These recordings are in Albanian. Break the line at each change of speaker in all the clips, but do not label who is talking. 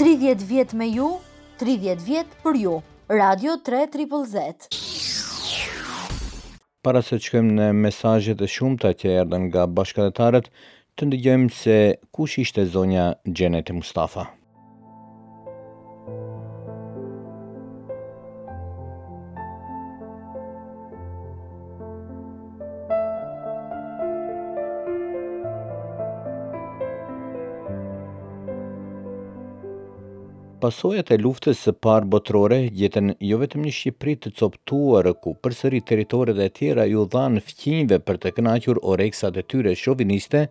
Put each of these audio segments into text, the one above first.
Tridhjetë vjet me ju, tridhjetë vjet për ju. Radio 3 Triple Z.
Para se të shkojmë në mesazhet e shumta që erdhën nga bashkëdhetarët, të ndëgjojmë se kush ishte zonja Xhenet Mustafa. Pasojat e Luftës së Parë Botërore gjetën jo vetëm një Shqipëri të copëtuar, ku përsëri territore të tjera iu dhanë fqinjve për të kënaqur orekset e tyre shoviniste,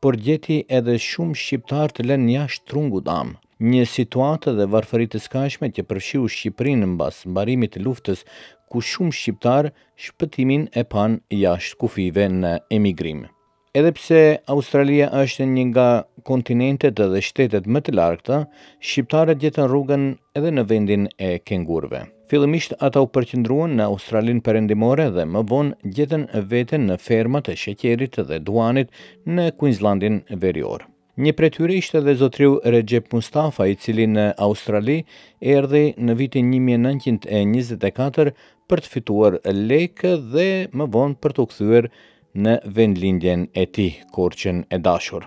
por gjeti edhe shumë shqiptarë të lënë jashtë trungut amë. Një situatë dhe varfëri të skajshme që përfshiu Shqipërinë mbas mbarimit të luftës, ku shumë shqiptarë shpëtimin e panë jashtë kufijve në emigrim. Edhe pse Australia është një nga kontinentet dhe shtetet më të largëta, shqiptarët gjetën rrugën edhe në vendin e kengurëve. Fillimisht ata u përqendruan në Australinë Perëndimore dhe më vonë gjetën veten në fermat e sheqerit dhe duanit në Queenslandin Verior. Një prej tyre ishte dhe zotriu Rexhep Mustafa, i cili në Australi erdhi në vitin një mijë e nëntëqind e njëzet e katër për të fituar lekë dhe më vonë për t'u kthyer në vendlindjen e tij, Korçën e dashur.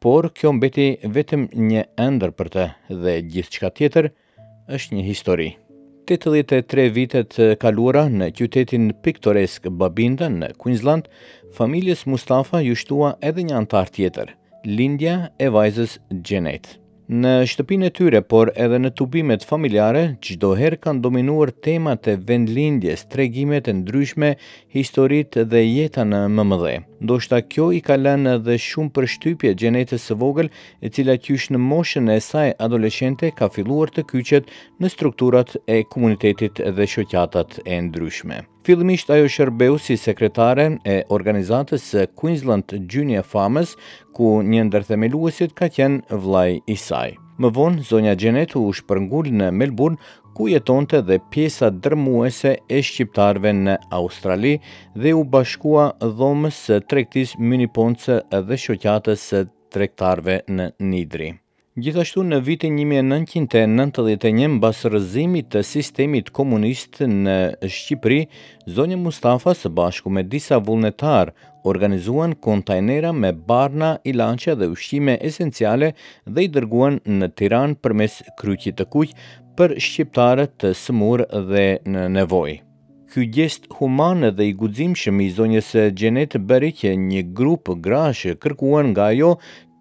Por kjo mbeti vetëm një ëndërr për të dhe gjithçka tjetër Është një histori. 83 vite të kaluara në qytetin piktoresk Babinda në Queensland, familjes Mustafa iu shtua edhe një anëtar tjetër, lindja e vajzës Xhenet. Në shtëpinë e tyre, por edhe në tubimet familjare, çdo herë kanë dominuar temat e vendlindjes, tregimet e ndryshme, historitë dhe jeta në mëmëdhe. Ndoshta kjo i ka lënë edhe shumë përshtypje Xhenetës së vogël, e cila qysh në moshën e saj adoleshente ka filluar të kyçet në strukturat e komunitetit dhe shoqatat e ndryshme. Fillimisht ajo shërbeu si sekretare e organizatës së Queensland Junior Farmers, ku një ndër themeluesit ka qenë vëllai i saj. Më vonë, zonja Xhenet u shpërngul në Melbourne, ku jetonte dhe pjesa dërmuese e shqiptarëve në Australi dhe iu bashkua dhomës së tregtisë Moonee Ponds dhe shoqatës së tregtarëve në Niddrie. Gjithashtu në vitin një mijë e nëntëqind e nëntëdhjetë e një mbas rrëzimit të sistemit komunist në Shqipëri, zonja Mustafa së bashku me disa vullnetarë organizuan kontajnera me barna, ilaçe dhe ushqime esenciale dhe i dërguan në Tiranë përmes Kryqit të Kuq për shqiptarët të sëmurë dhe në nevojë. Ky gjest human dhe i guximshëm i zonjës Xhenete bëri që një grup grash kërkuan nga ajo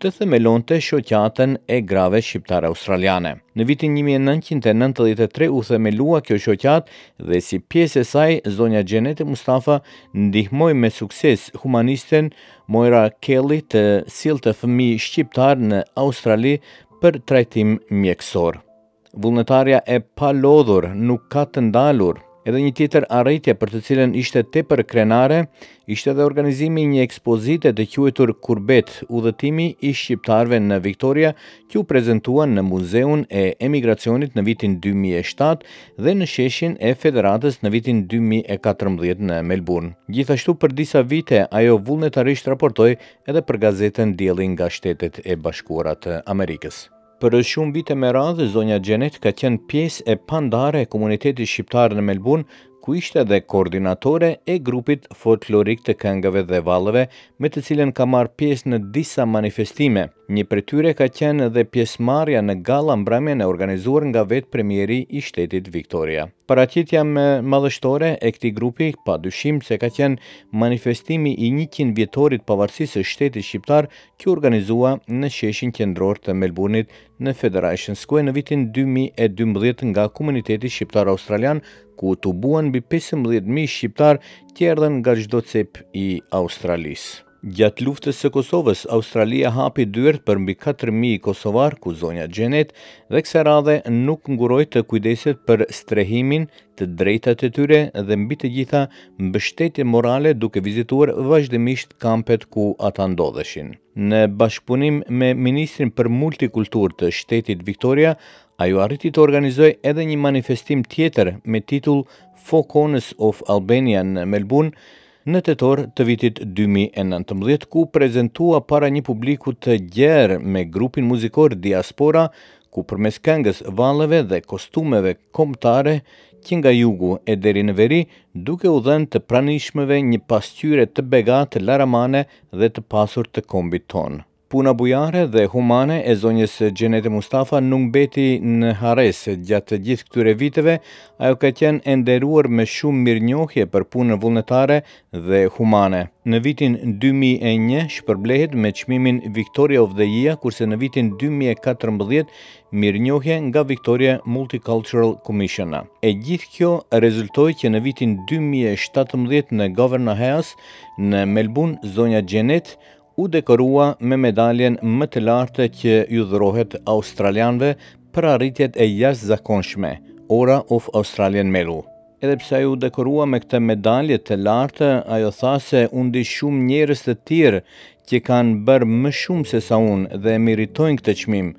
të themelonte Shoqatën e Grave Shqiptare Australiane. Në vitin 1993 u themelua kjo shoqatë dhe si pjesë e saj zonja Xhenete Mustafa ndihmoi me sukses humanisten Moira Kelly të sillte fëmijë shqiptarë në Australi për trajtim mjekësor. Vullnetarja e palodhur nuk ka të ndalur. Edhe një tjetër arritje për të cilën ishte tepër krenare, ishte dhe organizimi i një ekspozite të quajtur Kurbet, udhëtimi i shqiptarëve në Victoria, që u prezantuan në Muzeun e Emigracionit në vitin 2007 dhe në sheshin e Federatës në vitin 2014 në Melbourne. Gjithashtu për disa vite ajo vullnetarisht raportoi edhe për gazetën Dielli nga Shtetet e Bashkuara të Amerikës. Për shumë vite me radhë, zonja Xhenet ka qenë pjesë e pandarë e komunitetit shqiptar në Melbourne, ku ishte dhe koordinatore e grupit folklorik të këngëve dhe valleve, me të cilën ka marrë pjesë në disa manifestime. Një prej tyre ka qenë dhe pjesëmarrja në galla mbrëmjen e organizuar nga vetë premieri i shtetit Victoria. Paraqitja më madhështore e këtij grupi, padyshim se ka qenë manifestimi i 100 vjetorit pavarësisë së shtetit shqiptar që u organizua në sheshin qendror të Melburnit në Federation Square në vitin 2012 nga komuniteti shqiptar australian, ku u tubuan mbi 15.000 shqiptarë që erdhën nga çdo cep i Australisë. Gjatë luftës së Kosovës, Australia hapi dyert për mbi 4.000 kosovarë, ku zonja Xhenet dhe kësaj radhe nuk ngurroi të kujdeset për strehimin, të drejtat e tyre dhe mbi të gjitha mbështetje morale duke vizituar vazhdimisht kampet ku ata ndodheshin. Në bashkëpunim me Ministrin për Multikulturë të shtetit Victoria, ajo arriti të organizojë edhe një manifestim tjetër me titull Four Corners of Albania në Melbourne, në tetor të vitit 2019, ku u prezentua para një publiku të gjerë me grupin muzikor Diaspora, ku përmes këngës, valleve dhe kostumeve kombëtare, që nga jugu e deri në veri, duke u dhënë të pranishmëve një pasqyre të begatë larmane dhe të pasur të kombit tonë. Puna bujare dhe humane e zonjës Xhenete Mustafa nuk mbeti në harresë. Gjatë të gjithë këtyre viteve, ajo ka qenë e nderuar me shumë mirënjohje për punën vullnetare dhe humane. Në vitin 2001 shpërblehet me çmimin Victoria of the Year, kurse në vitin 2014 mirënjohje nga Victoria Multicultural Commission. E gjithë kjo rezultoi që në vitin 2017 në Governor House në Melbourne zonja Xhenete u dekorua me medaljen më të lartë që u dhurohet australianëve për arritjet e jashtëzakonshme, Order of Australia Medal. Edhe pse ajo u dekorua me këtë medalje të lartë, ajo tha se unë di shumë njerëz të tjerë që kanë bërë më shumë se sa unë dhe e meritojnë këtë çmim.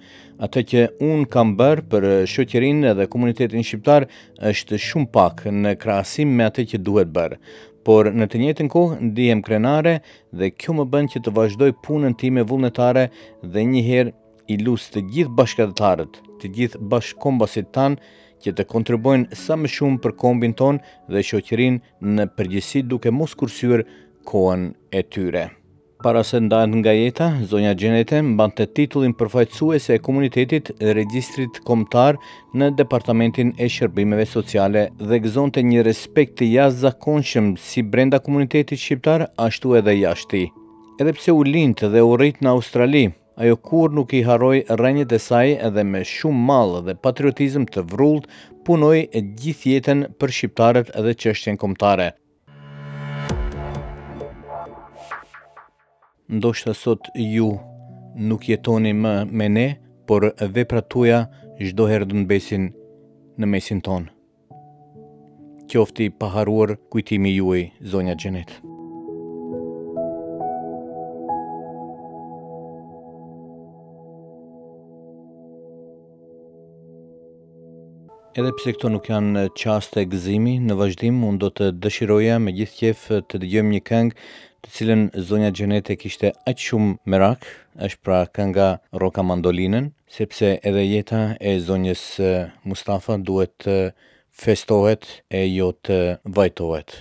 Atë që unë kam bërë për shoqërinë dhe komunitetin shqiptar është shumë pak në krahasim me atë që duhet bërë por në të njëjtën kohë ndihem krenare dhe kjo më bën që të vazhdoj punën time vullnetare dhe një herë i lus të gjithë bashkatdhetarët, të gjithë bashkëkombësit tanë që të kontribuojnë sa më shumë për kombin tonë dhe shoqërinë në përgjithësi duke mos kursyer kohën e tyre. Para se të ndahet nga jeta, zonja Xhenete mbante titullin përfaqësuese e komunitetit regjistrit kombëtar në Departamentin e Shërbimeve Sociale dhe gëzonte një respekt të jashtëzakonshëm si brenda komunitetit shqiptar ashtu edhe jashtë. Edhe pse u lind dhe u rrit në Australi, ajo kurrë nuk i harroi rrënjët e saj dhe me shumë mall dhe patriotizëm të vrulltë punoi gjithë jetën për shqiptarët dhe çështjen kombëtare. Ndoshta sot ju nuk jetoni më me ne, por veprat tuaja çdoherë do të mbesin në mesin tonë. Qoftë i paharruar kujtimi i juaj, zonja Xhenet. Edhe pse këto nuk janë çaste gëzimi, në vazhdim unë do të dëshiroja me gjithë qejf të dëgjojmë një këngë të cilën zonja Xhenet e kishte aq shumë merak, është pra kënga Rroka Mandolinën, sepse edhe jeta e zonjës Mustafa duhet të festohet e jo të vajtohet.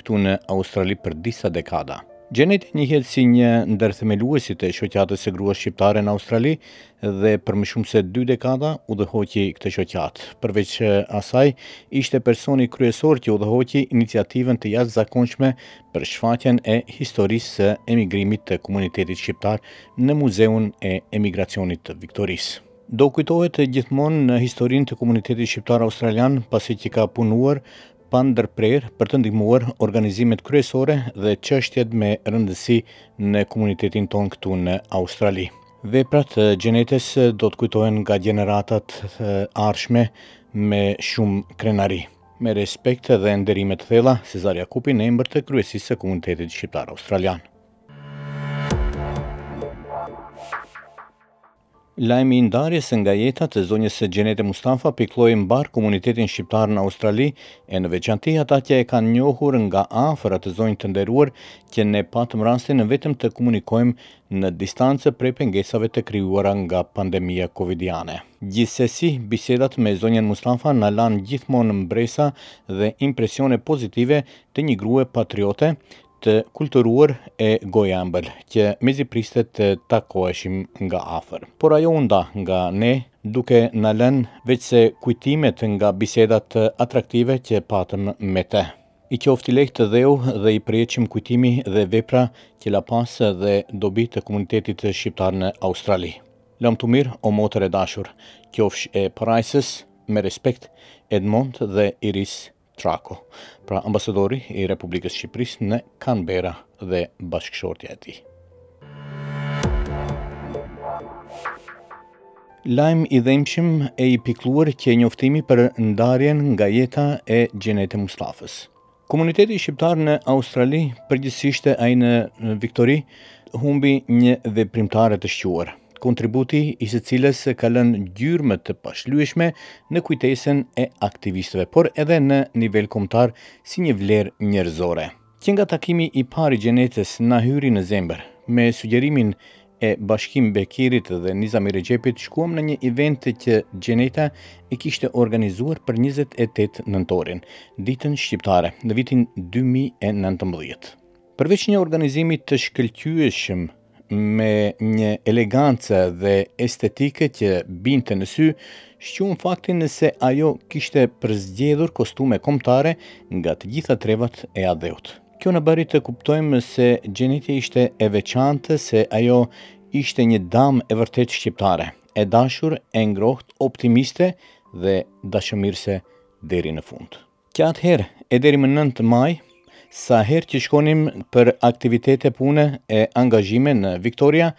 këtu në Australi për disa dekada. Xheneti njihet si një ndër themeluesit e shoqatës së gruas shqiptare në Australi dhe për më shumë se dy dekada udhëhoqi këtë shoqatë. Përveç asaj, ishte personi kryesor që udhëhoqi iniciativën e jashtëzakonshme për shfaqjen e historisë së emigrimit të komunitetit shqiptar në Muzeun e Emigracionit të Viktorisë. Do kujtohet gjithmonë në historinë të komunitetit shqiptar australian, pasi që ka punuar pa ndërprerë për të ndihmuar organizimet kryesore dhe çështjet me rëndësi në komunitetin tonë këtu në Australi. Veprat e Xhenetes do të kujtohen nga gjeneratat e ardhshme me shumë krenari. Me respekt dhe nderime të thella, Sezar Jakupi në emër të kryesisë së komunitetit shqiptar-australian. Lajmi i ndarjes nga jeta të zonjës Xhenete Mustafa pikëlloi mbarë komunitetin shqiptar në Australi e në veçanti ata që e kanë njohur nga afër atë zonjë të nderuar që ne patëm rastin vetëm të komunikojmë në distancë prej pengesave të krijuara nga pandemia covidiane. Gjithsesi, bisedat me zonjën Mustafa na lanë gjithmonë mbresa dhe impresione pozitive të një grue patriote, të kulturuar e gojëmbël, që mezi priste të takoheshim nga afër. Por ajo u nda nga ne, duke na lënë veçse kujtimet nga bisedat atraktive që patëm me të. I qoftë i lehtë dheu dhe i përjetshëm kujtimi dhe vepra që la pas në dobi të komunitetit shqiptar në Australi. Lamtumirë o motër e dashur, qofsh e parajsës, me respekt, Edmond dhe Iris Trako, pra ambasadori i Republikës së Shqipërisë në Canberra dhe bashkëshortja e tij. Lajm i dhemshëm e i pikëlluar qe njoftimi për ndarjen nga jeta e Xhenete Mustafës. Komuniteti shqiptar në Australi, përgjithësisht ai në Viktori, humbi një veprimtare të shquar. kontributi i së cilës ka lënë gjurmë të pashlyeshme në kujtesën e aktivistëve, por edhe në nivel kombëtar si një vlerë njerëzore. Që nga takimi i parë i Xhenetës na hyri në zemër. Me sugjerimin e Bashkim Bekirit dhe Nizami Rexhepit shkuam në një event që Xheneta e kishte organizuar për 28 nëntorin, ditën shqiptare, në vitin 2019. Përveç një organizimi të shkëlqyeshëm me një elegancë dhe estetikë që binte në sy, shquam faktin se ajo kishte përzgjedhur kostume kombëtare nga të gjitha trevat e atdheut. Kjo na bëri të kuptojmë se Xhenetja ishte e veçantë se ajo ishte një damë e vërtetë shqiptare, e dashur, e ngrohtë, optimiste dhe dashamirëse deri në fund. Që atëherë e deri më 9 maj, sa herë që shkonim për aktivitete pune e angazhime në Victoria,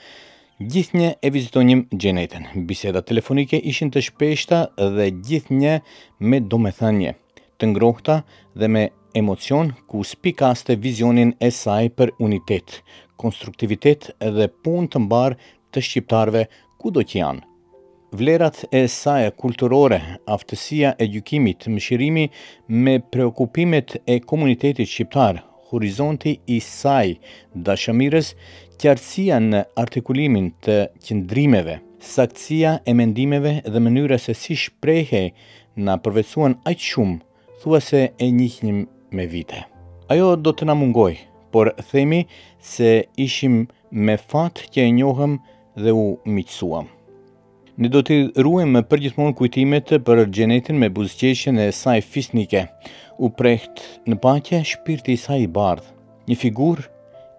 gjithnjë e vizitonim Xhenetën. Bisedat telefonike ishin të shpeshta dhe gjithnjë me domethënie, të ngrohta dhe me emocion ku spikaste vizionin e saj për unitet, konstruktivitet dhe punë të mbarë të shqiptarëve Kudo që janë. Vlerat e saja kulturore, aftësia e gjykimit, mëshirimi me preokupimet e komunitetit shqiptar, horizonti i saj dashamirës, qartësia në artikulimin të qëndrimeve, saktësia e mendimeve dhe mënyra se si shprehej na përvetësuan aq shumë Thua se e njihnim me vite. Ajo do të na mungojë, por themi se ishim me fat që e njohëm dhe u miqësuam. Ne do t'i ruajmë përgjithmonë kujtimet për Xheneten me buzëqeshjen e saj fisnike. U prehtë në paqe shpirti i saj i bardhë. Një figurë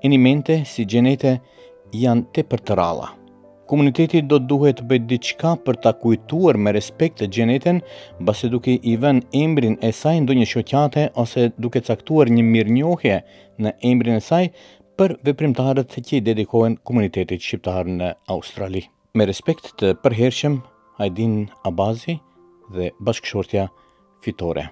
eminente si Xhenete janë tepër të rralla. Komuniteti do të duhet të bëjë diçka për ta kujtuar me respekt Xheneten, mbase duke i vënë emrin e saj ndonjë shoqate ose duke caktuar një mirënjohje në emrin e saj për veprimtarët që i dedikohen komunitetit shqiptar në Australi. Me respekt të përhershëm, Ajdin Abazi dhe bashkëshortja Fitore.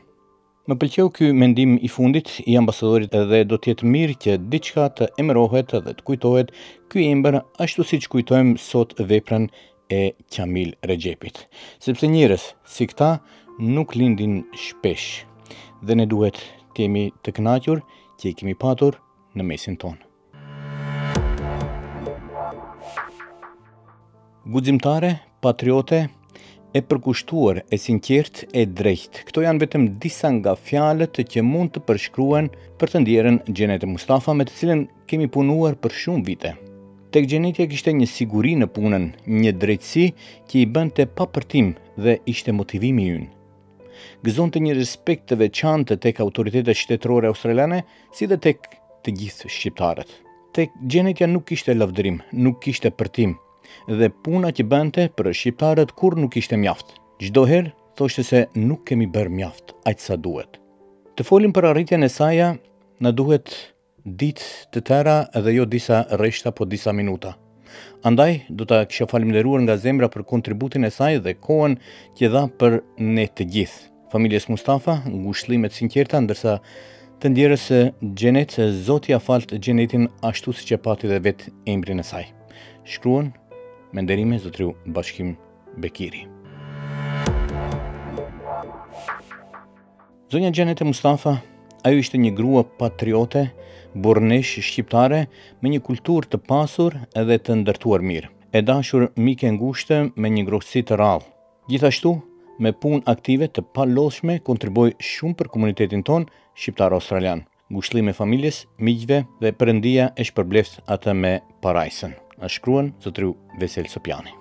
Më pëlqeu ky mendim i fundit i ambasadorit dhe do të jetë mirë që diçka të emërohet dhe të kujtohet ky emër ashtu siç kujtojmë sot veprën e Qamil Rexhepit, sepse njerëz si këta nuk lindin shpesh dhe ne duhet të jemi të kënaqur që i kemi patur në mesin tonë. Guximtare, patriote, e përkushtuar, e sinqertë, e drejtë. Këto janë vetëm disa nga fjalët që mund të përshkruhen për të ndjerën Xhenete Mustafa me të cilën kemi punuar për shumë vite. Tek Xhenetja kishte një siguri në punën, një drejtësi që i bënte pa përtim dhe ishte motivimi ynë. gëzonte një respekt të veçantë tek autoritetet shtetërore australiane, si dhe tek të gjithë shqiptarët. Tek Xhenetja nuk kishte lavdërim, nuk kishte përtim, dhe puna që bënte për shqiptarët kurrë nuk ishte mjaft. Çdo herë thoshte se nuk kemi bërë mjaft aq sa duhet. Të folim për arritjet e saja, na duhet Ditë të tëra dhe jo disa rreshta apo disa minuta. Andaj, do ta kisha falënderuar nga zemra për kontributin e saj dhe kohën që dha për ne të gjithë. Familjes Mustafa, ngushëllime të sinqerta, ndërsa të ndjerës Xhenetes Zoti ia faltë xhenetin ashtu siç e pati dhe vetë emrin e saj. Shkruan, me nderime, zotëriu Bashkim Bekiri. Zonja Xhenete Mustafa, ajo ishte një grua patriote, burrneshë shqiptare me një kulturë të pasur edhe të ndërtuar mirë. E dashur mike e ngushtë me një ngrohtësi të rrallë. Gjithashtu, me punë aktive të palodhshme kontribuoi shumë për komunitetin tonë shqiptar-australian. Ngushëllime familjes, miqve dhe Perëndia e shpërbleftë atë me parajsën, na shkruan zotëriu Vesel Sopjani.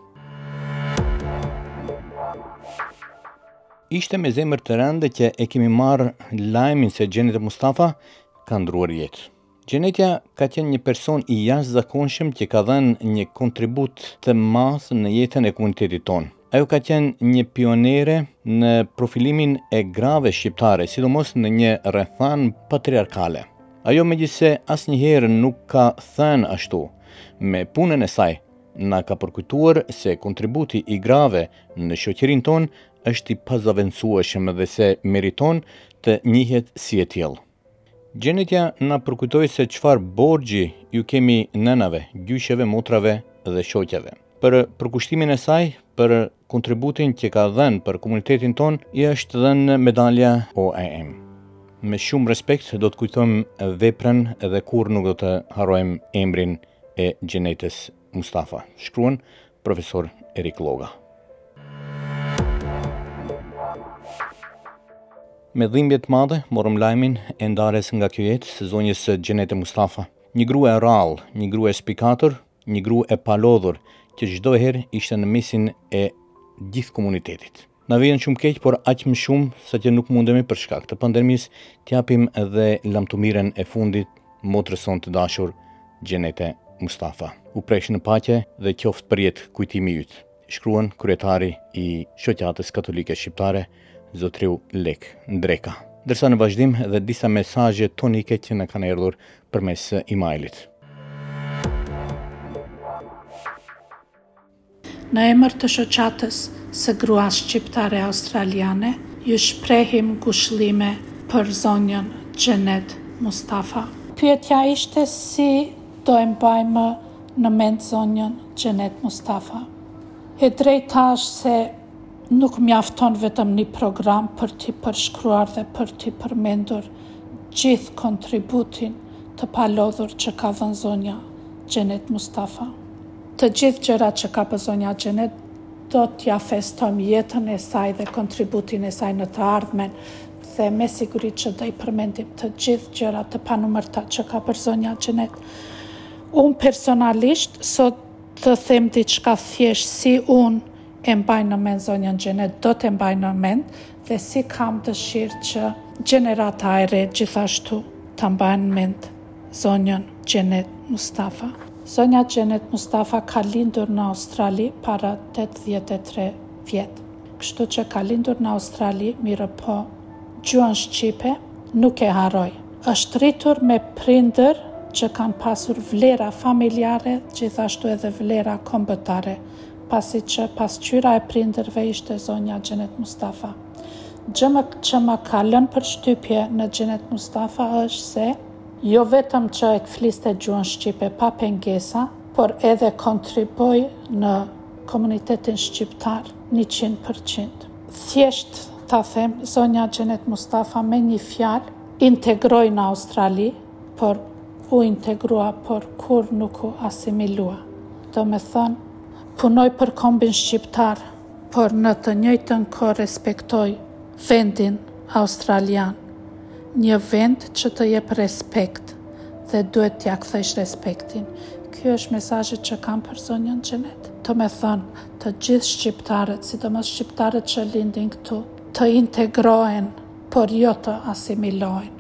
Ishte me zemër të rëndë që e kemi marrë lajmin se Xhenete Mustafa ka ndruar jetë. Xhenetja ka qenë një person i jashtëzakonshëm që ka dhënë një kontribut të madh në jetën e komunitetit tonë. Ajo ka qenë një pionere në profilimin e grave shqiptare, sidomos në një rrethanë patriarkale. Ajo megjithëse asnjëherë nuk ka thënë ashtu, me punën e saj na ka përkujtuar se kontributi i grave në shoqërinë tonë është i pazëvendësueshëm dhe se meriton të njihet si e tillë. Xhenetja na përkujtoi se çfarë borxhi ju kemi nënave, gjysheve, motrave dhe shoqeve. Për përkushtimin e saj, për kontributin që ka dhënë për komunitetin tonë, i është dhënë medalja OAM. Me shumë respekt do të kujtojmë veprën dhe kurrë nuk do të harrojmë emrin e Xhenetes Mustafa, shkruan profesor Erik Lloga. Me dhimbje të madhe, morëm lajmin e ndarjes nga kjo jetë së zonjës Xhenete Mustafa. Një grua e rrallë, një grua e spikatur, një grua e palodhur, që çdo herë ishte në mesin e gjithë komunitetit. Na vjen shumë keq, por aq më shumë saqë nuk mundemi për shkak të pandemisë të japim edhe lamtumirën e fundit motrës sonë të dashur, Xhenete Mustafa. U prehsh në paqe dhe qoftë përjetë kujtimi yt, shkruan kryetari i Shoqatës Katolike Shqiptare, zotriu Lek Ndreka. Ndërsa në vazhdim edhe disa mesazhe tonike që na kanë erdhur përmes e-mailit.
Në emër të Shoqatës së Gruas Shqiptare Australiane, ju shprehim ngushëllime për zonjën Xhenet Mustafa. Pyetja ishte si do e mbajmë në mend zonjën Xhenet Mustafa. E drejta është se nuk mjafton vetëm një program për t'i përshkruar dhe për t'i përmendur gjithë kontributin të palodhur që ka dhënë zonja Xhenet Mustafa. Të gjithë gjërat që ka bërë zonja Xhenet do t'ia festojmë jetën e saj dhe kontributin e saj në të ardhmen dhe me siguri që do i përmendim të gjithë gjërat të panumërta që ka bërë zonja Xhenet. Unë personalisht sot të them diçka thjesht si unë e mbaj në mend zonjën Xhenet, do ta mbaj në mend dhe si kam dëshirë që gjenerata e re gjithashtu ta mbajnë në mend. zonjën Xhenet Mustafa. Zonja Xhenet Mustafa ka lindur në Australi para tetëdhjetë e tre vjet. Kështu që ka lindur në Australi, mirëpo gjuhën shqipe nuk e harroi. Është rritur me prindër që kanë pasur vlera familjare gjithashtu edhe vlera kombëtare, pasi që pasqyra e prindërve ishte zonja Xhenet Mustafa. Gjëja që më ka lënë përshtypje në Xhenet Mustafa është se, jo vetëm që e fliste gjuhën shqipe pa pengesa, por edhe kontriboi në komunitetin shqiptar njëqind përqind. Thjesht ta them, zonja Xhenet Mustafa me një fjalë integroi në Australi, por u integrua por kurrë nuk u asimilua. Domethënë, punoi për kombin shqiptar, por në të njëjtën kohë respektoi vendin australian, një vend që të jep respekt dhe duhet t'ia kthejsh respektin. Ky është mesazhi që kam për zonjën Xhenet. Domethënë, të gjithë shqiptarët, sidomos shqiptarët që lindin këtu, të integrohen, por jo të asimilohen.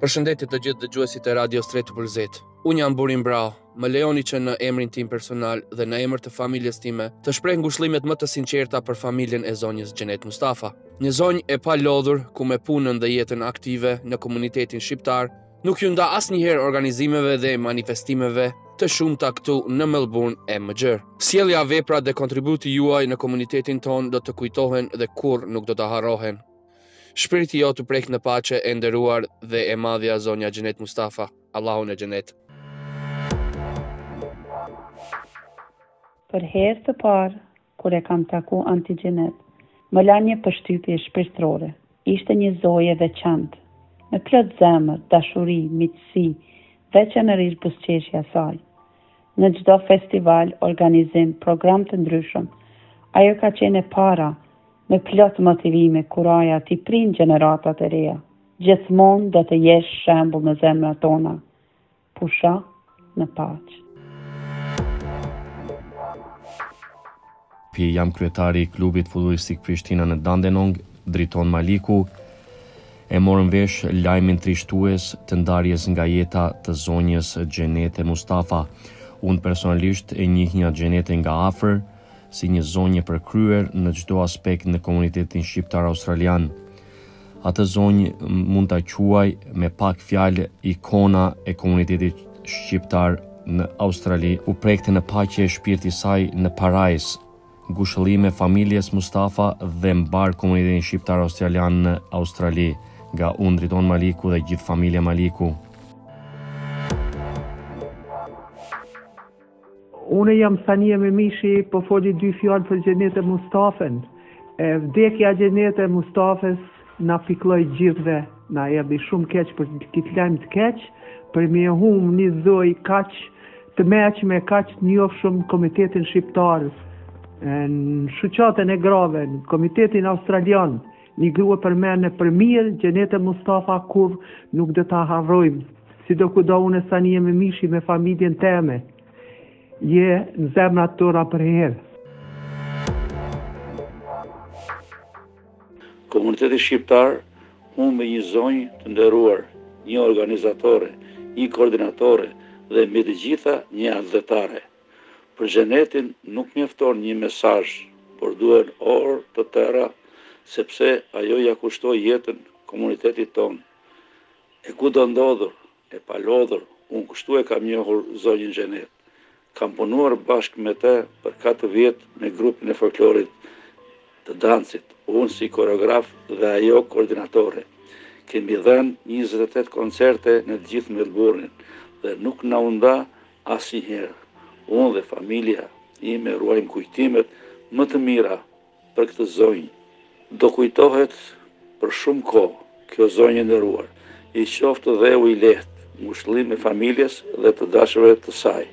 Përshëndetje të gjithë dëgjuesit e Radios 3ZZZ. Unë jam Burim Braha. Më lejoni që në emrin tim personal dhe në emër të familjes time të shpreh ngushëllimet më të sinqerta për familjen e zonjës Xhenet Mustafa. Një zonjë e palodhur ku me punën dhe jetën aktive në komunitetin shqiptar nuk iu nda asnjëherë organizimeve dhe manifestimeve të shumta këtu në Melbourne e më gjerë. Sjellja, veprat dhe kontributi juaj në komunitetin tonë do të kujtohen dhe kurrë nuk do të harrohen. Shpirti yt u prehtë në paqe e nderuar dhe e madhja zonja Xhenet Mustafa. Allahu në xhenet.
Për herë të parë, kur e kam taku anti Xhenet, më la një përshtypje shpirtrore. Ishte një zonjë e veçantë, me plot zemër, dashuri, miqësi, veçanërisht buzëqeshja e saj. Në çdo festival, organizim, program të ndryshëm, ajo ka qenë e para me plot motivim e kurajë t'i prijë gjeneratat e reja. Gjithmonë do të jesh shembull në zemrat tona. Pusho në paqe.
Si jam kryetari i klubit futbollistik Prishtina në Dandenong, Driton Maliku, e morëm vesh lajmin trishtues të ndarjes nga jeta të zonjës Xhenete Mustafa. Unë personalisht e njihja Xheneten nga afër, si një zonjë e përkryer në çdo aspekt në komunitetin shqiptar-australian. Atë zonjë mund ta quaj me pak fjalë ikona e komunitetit shqiptar në Australi. U prehtë në paqe shpirti i saj në parajsë. Ngushëllime familjes Mustafa dhe mbarë komunitetin shqiptar australian në Australi. Nga unë Driton Maliku dhe gjithë familja Maliku.
Unë jam Sanije Memishi, po foli dy fjalë për Xhenete Mustafen. E vdekja e Xhenete Mustafes na piklloi gjithëve, na erdhi shumë keq për këtë lajm të keq, për me e humbë një zojë kaq të meçme, kaq të njofshme në komitetin shqiptar, në Shoqatën e Grave, në Komitetin Australian, Një grua për men e për mirë Xhenete Mustafa kurrë nuk do ta harrojmë sido kudo unë Sanije Memishi me familjen teme je në zemrat tona përherë.
Komuniteti shqiptar humbi një zonjë të nderuar, një organizatore, një koordinatore dhe mbi të gjitha një atdhetare. Për Xhenetin nuk mjafton një mesazh, por duhen orë të tëra sepse ajo ia kushtoi jetën komunitetit tonë. E kudondodhur, e palodhur, unë kështu e kam njohur zonjën Xhenet. Kam punuar bashkë me të për katër vjet me grupin e folklorit të dancit, unë si koreograf dhe ajo koordinatore. Kemi dhënë njëzet e tetë koncerte në të gjithë Melburnin dhe nuk na u nda Asnjëherë. Unë dhe familja ime ruajmë kujtimet më të mira për këtë zonjë. Do kujtohet për shumë kohë kjo zonjë e nderuar. I qoftë dheu i lehtë, ngushëllime familjes dhe të dashurve të saj.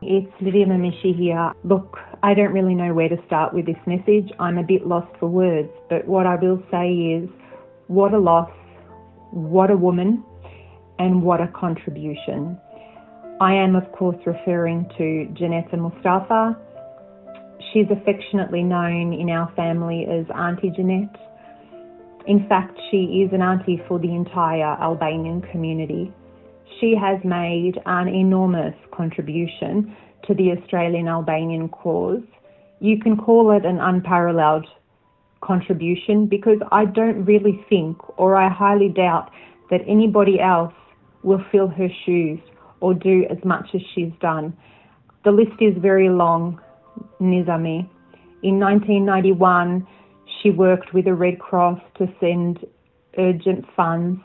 It's Lydia Mamishi here. Look, I don't really know where to start with this message. I'm a bit lost for words, but what I will say is what a loss, what a woman, and what a contribution. I am, of course, referring to Janetta Mustafa. She's affectionately known in our family as Auntie Janette. In fact, she is an auntie for the entire Albanian community she has made an enormous contribution to the Australian Albanian cause. You can call it an unparalleled contribution because I don't really think or I highly doubt that anybody else will fill her shoes or do as much as she's done. The list is very long, Nizami. In 1991, she worked with the Red Cross to send urgent funds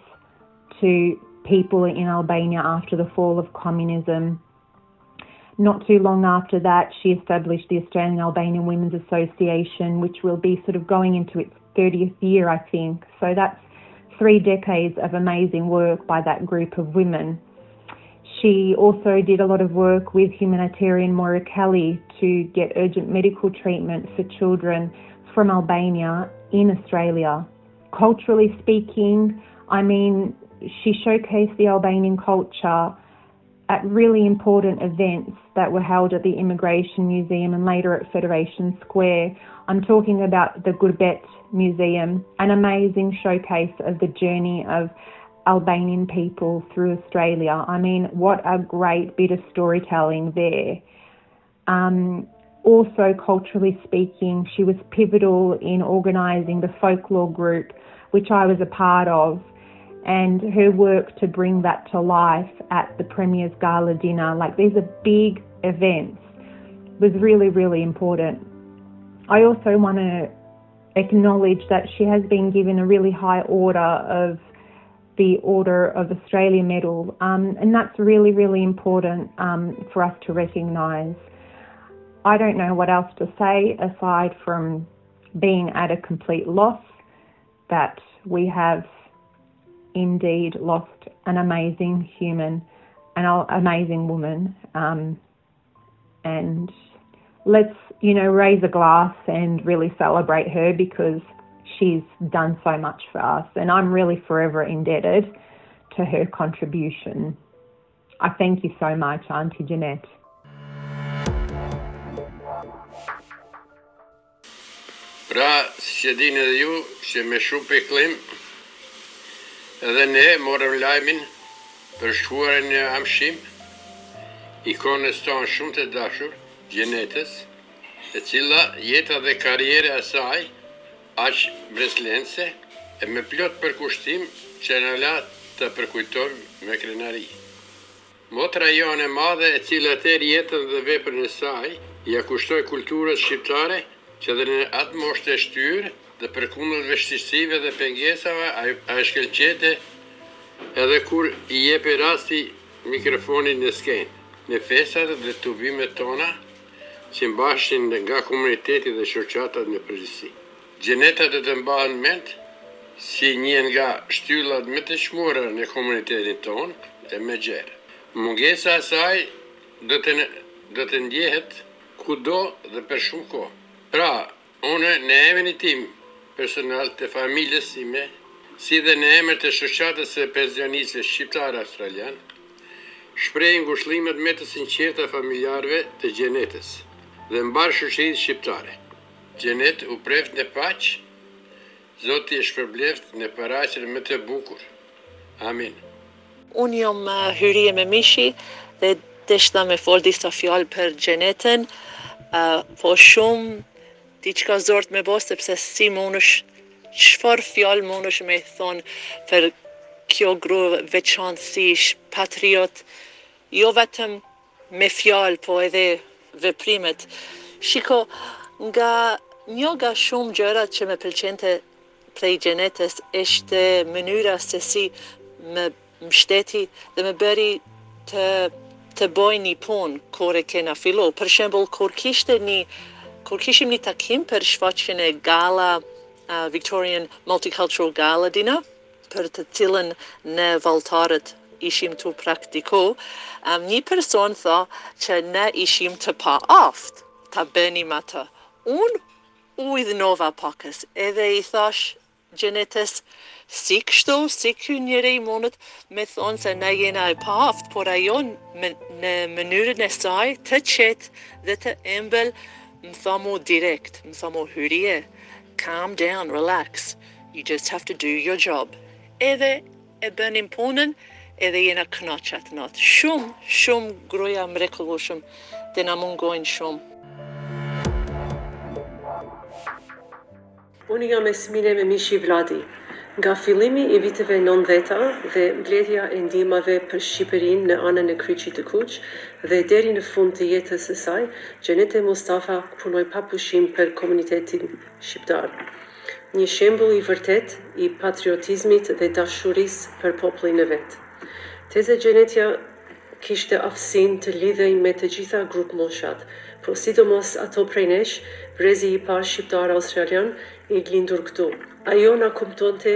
to people in Albania after the fall of communism. Not too long after that, she established the Australian Albanian Women's Association, which will be sort of going into its 30th year, I think. So that's three decades of amazing work by that group of women. She also did a lot of work with humanitarian Kelly to get urgent medical treatment for children from Albania in Australia. Culturally speaking, I mean, she showcased the Albanian culture at really important events that were held at the Immigration Museum and later at Federation Square. I'm talking about the Gurbet Museum, an amazing showcase of the journey of Albanian people through Australia. I mean, what a great bit of storytelling there. Um, also, culturally speaking, she was pivotal in organising the folklore group, which I was a part of and her work to bring that to life at the Premier's Gala dinner, like these are big events, was really, really important. I also want to acknowledge that she has been given a really high order of the Order of Australia Medal, um, and that's really, really important um, for us to recognise. I don't know what else to say aside from being at a complete loss that we have indeed lost an amazing human, an amazing woman. Um, and let's, you know, raise a glass and really celebrate her because she's done so much for us. And I'm really forever indebted to her contribution. I thank you so much, Auntie Jeanette.
Pra, siç e dini edhe ju, që me shumë pikëllim edhe ne morëm lajmin për shkuarjen në amshim i ikonës tonë shumë të dashur, Xhenetes, e cila jeta dhe karriera e saj aq mbresëlënëse e me plot përkushtim që na la të përkujtojmë me krenari. Motra jonë e madhe e cila tërë jetën dhe veprën e saj ia kushtoi kulturës shqiptare që dhe në atë moshë të shtyrë dhe përkundër vështirësive dhe pengesave ajo shkëlqente edhe kur i jepej rasti mikrofonit në skenë në festat dhe tubimet tona që mbaheshin nga komuniteti dhe shoqatat në përgjithësi. Xheneta do të mbahet mend si një nga shtyllat më të çmuara në komunitetin tonë dhe më gjerë. Mungesa e saj do të do të ndjehet kudo dhe për shumë kohë. Pra, unë në emrin tim personal, të familjes sime, si dhe në emër të Shoqatës së Pensionistëve Shqiptar-Australianë, shpreh ngushëllimet më të sinqerta familjarëve të Xhenetës dhe mbarë shoqërisë shqiptare. Xhenet u preft në paqë Zoti e shpërbleft me parajsën më të bukur Amin.
Unë jam Hyrie Memishi dhe deshta me fol disa fjalë për Xheneten po shum diçka zort me bo sepse si munësh, çfar fjalë munësh me thon për kjo gru veçanësisht patriot jo vetëm me fjalë po edhe veprimet shiko nga një nga shumë gjërat që më pëlqente prej Xhenetes ishte mënyra se si më mshteti dhe më bëri të të boj një punë kur e kena fillu për shembull kur kishte një kur kishim një takim për shfaqjen e gala Victorian Multicultural Gala Dinner për të cilën ne valltarët ishim tu praktiku, nji person tha që ne ishim të paaftë ta bënim atë. Unë u idhnova pakës edhe i thash Xhenetes, si kështu, si ky njeri mundet me thonë se ne jena të paaftë, por ajo në mënyrën e saj të qetë dhe të ëmbël më tha mu direkt, më tha mu Hyrie, calm down, relax, You just have to do your job edhe e bëmë punën edhe jena kënaq atë natë shumë shumë grua e mrekullushme dhe na mungon shumë
Unë jam Emine Memishi Vladi. Nga fillimi i viteve 90-ta dhe mbledhja e ndihmave për Shqipërinë me anën e Kryqit të Kuq dhe deri në fund të jetës së saj, Xhenete Mustafa punoi pa pushim për komunitetin shqiptar. Një shembull i vërtetë i patriotizmit dhe dashurisë për popullin e vet. Teze Xhenetja kishte aftësinë të lidhej me të gjitha grupmoshat, por sidomos ato prej nesh, brezi i parë shqiptar-australian i lindur këtu. Ajo na kuptonte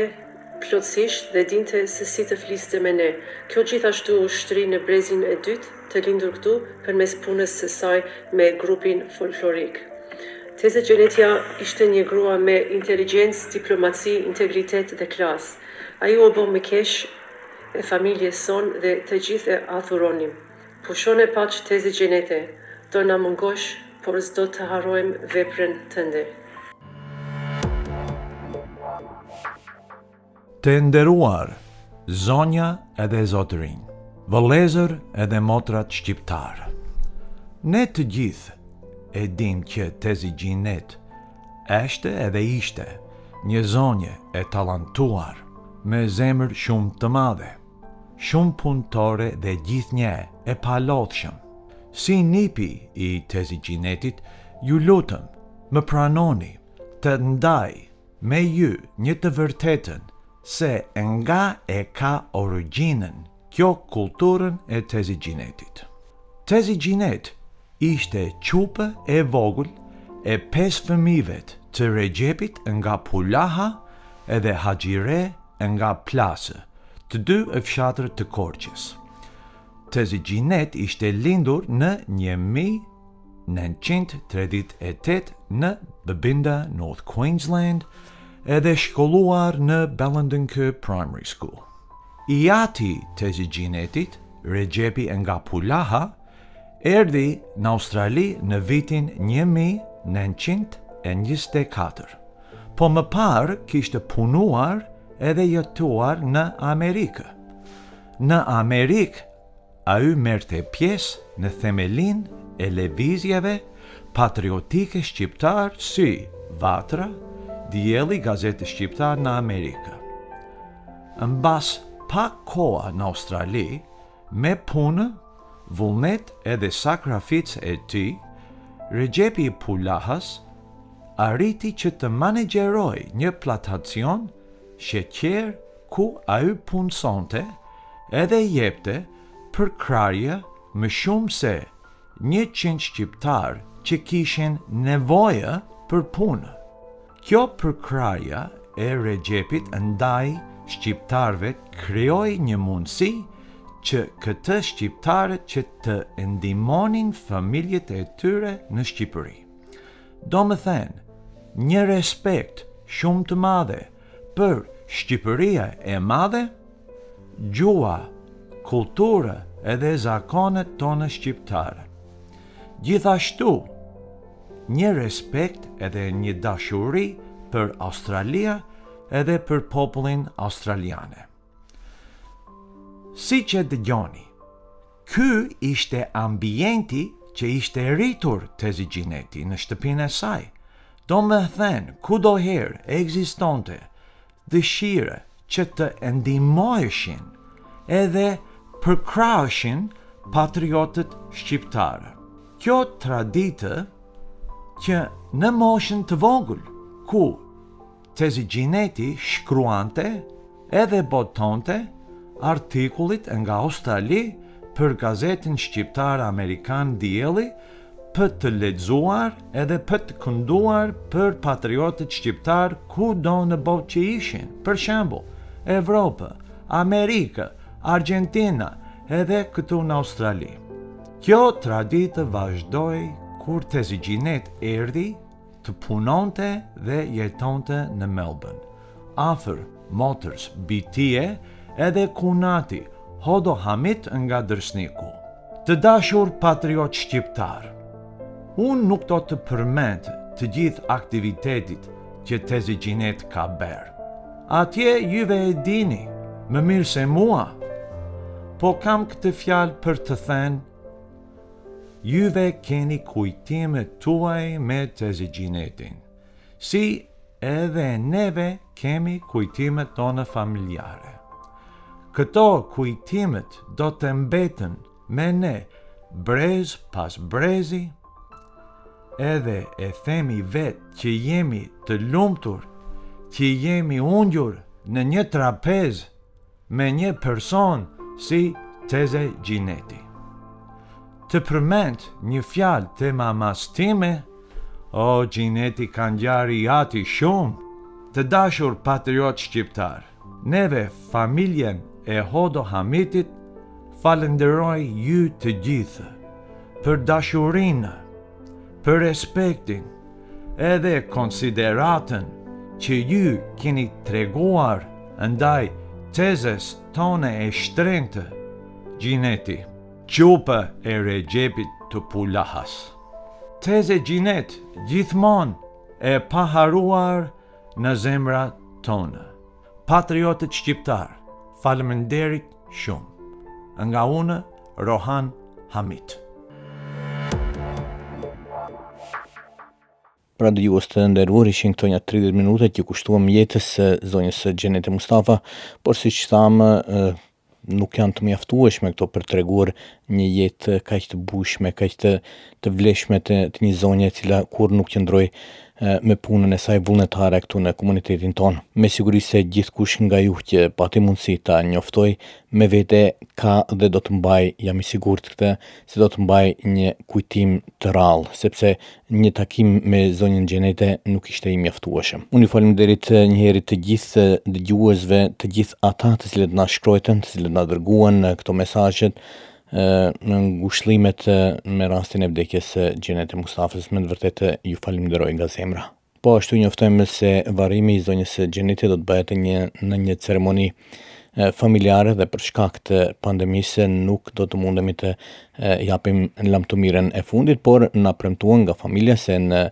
plotësisht dhe dinte se si të fliste me ne. Kjo gjithashtu u shtri në brezin e dytë. të lindur këtu përmes punës së saj me grupin folklorik. Teze Xhenetja ishte një grua me inteligjencë, diplomaci, integritet dhe klasë. Ajo u bë mikeshë e familjes sonë dhe të gjithë e adhuronim. Pusho në paqe Teze Xhenete, do na mungosh, por s'do të harrojmë veprën tënde.
Të nderuar zonja edhe zotërinj, vëllezër edhe motrat shqiptarë. Ne të gjithë e dimë që Tezi Xhinet është edhe ishte një zonjë e tallantuar, me zemër shumë të madhe, shumë punëtore dhe gjithnjë e palodhshëm. Si nipi i Tezi Xhinetit, ju lutem, më pranoni të ndaj me ju një të vërtetën se nga e ka origjinën kjo kulturën e Tezi Xhinetit. Tezi Xhinet ishte çupë e vogël e pesë fëmijëve të Rexhepit nga Pulaha edhe Haxhire nga Plasë, të dy fshatër të Korçës. Tezi Xhinet ishte lindur në një mijë 1938 në Babinda, North Queensland, edhe shkolluar në Bellenden Ker Primary School. I ati Tezi Xhinetit, Rexhepi nga Pulaha, erdhi në Australi në vitin 1924. Po më parë kishte punuar edhe jetuar në Amerikë. Në Amerikë, ai merrte pjesë në themelin e lëvizjeve patriotike shqiptar si Vatra, Dielli Gazetë Shqiptar në Amerikë. Mbas pak koha në Australi, me punë, vullnet edhe sakraficë e tij, Rexhepi i Pulahës arriti që të manaxherojë një plantacion sheqer ku ai punësonte edhe jepte përkrahje më shumë se njëqind shqiptarë që kishin nevojë për punë. Kjo përkrahja e Rexhepit ndaj shqiptarëve krijoi një mundësi që këta shqiptarët që të ndihmonin familjet e tyre në Shqipëri. Domethënë, një respekt shumë të madhe për Shqipëria e madhe, gjuha, kultura edhe zakonet tona shqiptare. Gjithashtu, një respekt edhe një dashuri për Australia edhe për popullin australiane. Siç e dëgjoni, ky ishte ambienti që ishte rritur Tezi Xhineti në shtëpinë e saj. Domethënë, kudoherë ekzistonte dëshirë që të ndihmoheshin edhe përkraheshin patriotët shqiptarë. Kjo traditë që në moshën të vogël, ku Teze Xhineti shkruante edhe botonte artikujt nga Australi për gazetën shqiptar-amerikan Dielli për të lexuar edhe për të kënduar për patriotët shqiptarë kudo në botë që ishin, për shembull, Evropë, Amerikë, Argjentina, edhe këtu në Australi. Kjo traditë vazhdoi kur Teze Xhinet erdhi të punonte dhe jetonte në Melbourne. Afër motrës Bitie edhe kunati Hodo Hamit nga Dërsniku. Të dashur patriotë shqiptarë, unë nuk do të përmend të gjitha aktivitetet që Teze Xhinet ka bërë. Ato juve e dini më mirë se mua. Po kam këtë fjalë për të thënë, Juve keni kujtimet tuaja me Teze Xhinetin, si edhe neve kemi kujtimet tona familjare. Këto kujtimet do të mbeten me ne brez pas brezi, edhe e themi vetes që jemi të lumtur që jemi ungjur në një trapezë me një person si Teze Xhineti. Të përmend një fjalë të mamas time, o Xhineti ka ngjarë i jati shumë, të dashur patriotë shqiptarë. Neve familjen e Hodo Hamitit falënderoj ju të gjithë për dashurinë për respektin edhe konsideratën që ju keni treguar ndaj tezes tonë e shtrenjtë, Xhineti. Çupa e Rexhepit të Pulahas. Teze Xhinet, gjithmonë e paharruar në zemrat tona. Patriotët shqiptarë, faleminderit shumë. Nga unë, Rohan Hamit.
Pra dëgjues të nderuar ishin këto nja 30 minuta që i kushtuam jetës së zonjës Xhenete Mustafa, por siç thamë, nuk janë të mjaftueshme këto për të treguar një jetë kaq të bujshme, kaq të të vlefshme të, të një zonje e cila kurrë nuk qëndroi me punën e saj vullnetare këtu në komunitetin tonë. Me siguri se gjithkush nga ju që pati mundësi ta njoftojë me vete ka dhe do të mbajë, jam i sigurt në këtë, se do të mbajë një kujtim të rrallë, sepse një takim me zonjën Xhenete nuk ishte i mjaftueshëm. Unë iu faleminderit edhe një herë të gjithë eh, dëgjuesve, të gjithë ata të cilët na shkruajtën, të cilët na dërguan eh, këto mesazhet, në ngushëllimet me rastin e vdekjes së Xhenet Mustafës me të vërtetë ju falimderoj nga zemra. Po ashtu njoftojmë se varrimi i zonjës së Xhenetit do të bëhet në një ceremoni familjare dhe për shkak të pandemisë nuk do të mundemi të japim lamtumirën e fundit, por na premtuan nga familja se në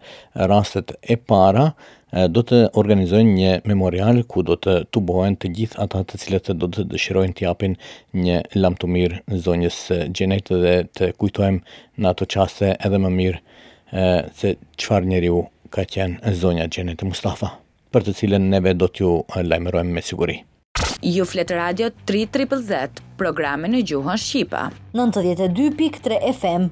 rastet e para do të organizojnë një memorial ku do të tubohen të gjithë ata të cilët do të dëshirojnë të japin një lamtumirë zonjës së Xhenet dhe të kujtojmë në ato çaste edhe më mirë e, se çfarë njeriu ka qenë zonja Xhenet Mustafa, për të cilën neve do t'ju lajmërojmë me siguri.
Ju flet radio 3 triple Z, programi në gjuhën shqipe. 92.3 FM.